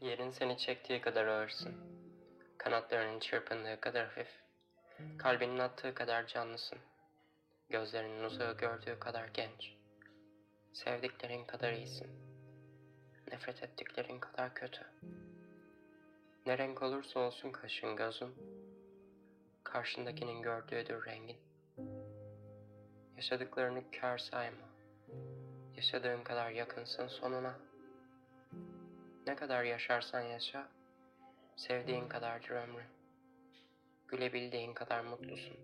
Yerin seni çektiği kadar ağırsın. Kanatlarının çırpındığı kadar hafif. Kalbinin attığı kadar canlısın. Gözlerinin uzağı gördüğü kadar genç. Sevdiklerin kadar iyisin. Nefret ettiklerin kadar kötü. Ne renk olursa olsun kaşın gözün. Karşındakinin gördüğüdür rengin. Yaşadıklarını kar sayma. Yaşadığın kadar yakınsın sonuna. Ne kadar yaşarsan yaşa, sevdiğin kadardır ömrün. Gülebildiğin kadar mutlusun.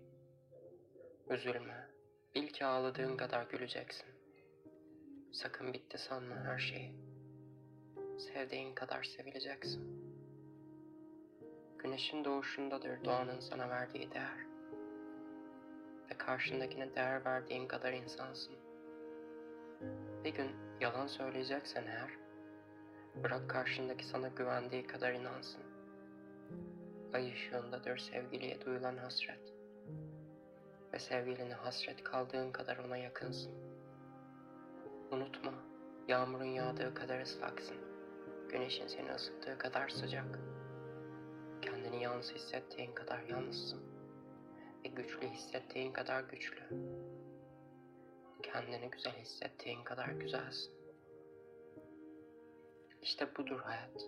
Üzülme, bil ki ağladığın kadar güleceksin. Sakın bitti sanma her şeyi. Sevdiğin kadar sevileceksin. Güneşin doğuşundadır doğanın sana verdiği değer. Ve karşındakine değer verdiğin kadar insansın. Bir gün yalan söyleyeceksen eğer, bırak karşındaki sana güvendiği kadar inansın. Ay ışığındadır sevgiliye duyulan hasret. Ve sevgiline hasret kaldığın kadar ona yakınsın. Unutma, yağmurun yağdığı kadar ıslaksın. Güneşin seni ısıttığı kadar sıcak. Kendini yalnız hissettiğin kadar yalnızsın. Ve güçlü hissettiğin kadar güçlü. Kendini güzel hissettiğin kadar güzelsin. İşte budur hayat.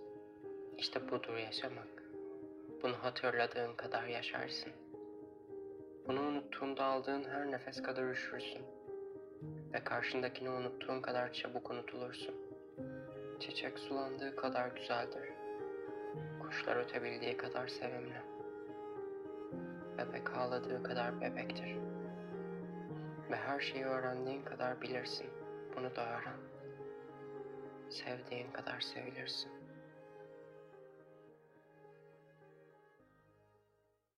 İşte budur yaşamak. Bunu hatırladığın kadar yaşarsın. Bunu unuttuğunda aldığın her nefes kadar üşürsün. Ve karşındakini unuttuğun kadar çabuk unutulursun. Çiçek sulandığı kadar güzeldir. Kuşlar ötebildiği kadar sevimli. Bebek ağladığı kadar bebektir. Ve her şeyi öğrendiğin kadar bilirsin. Bunu da öğren. Sevdiğin kadar sevilirsin.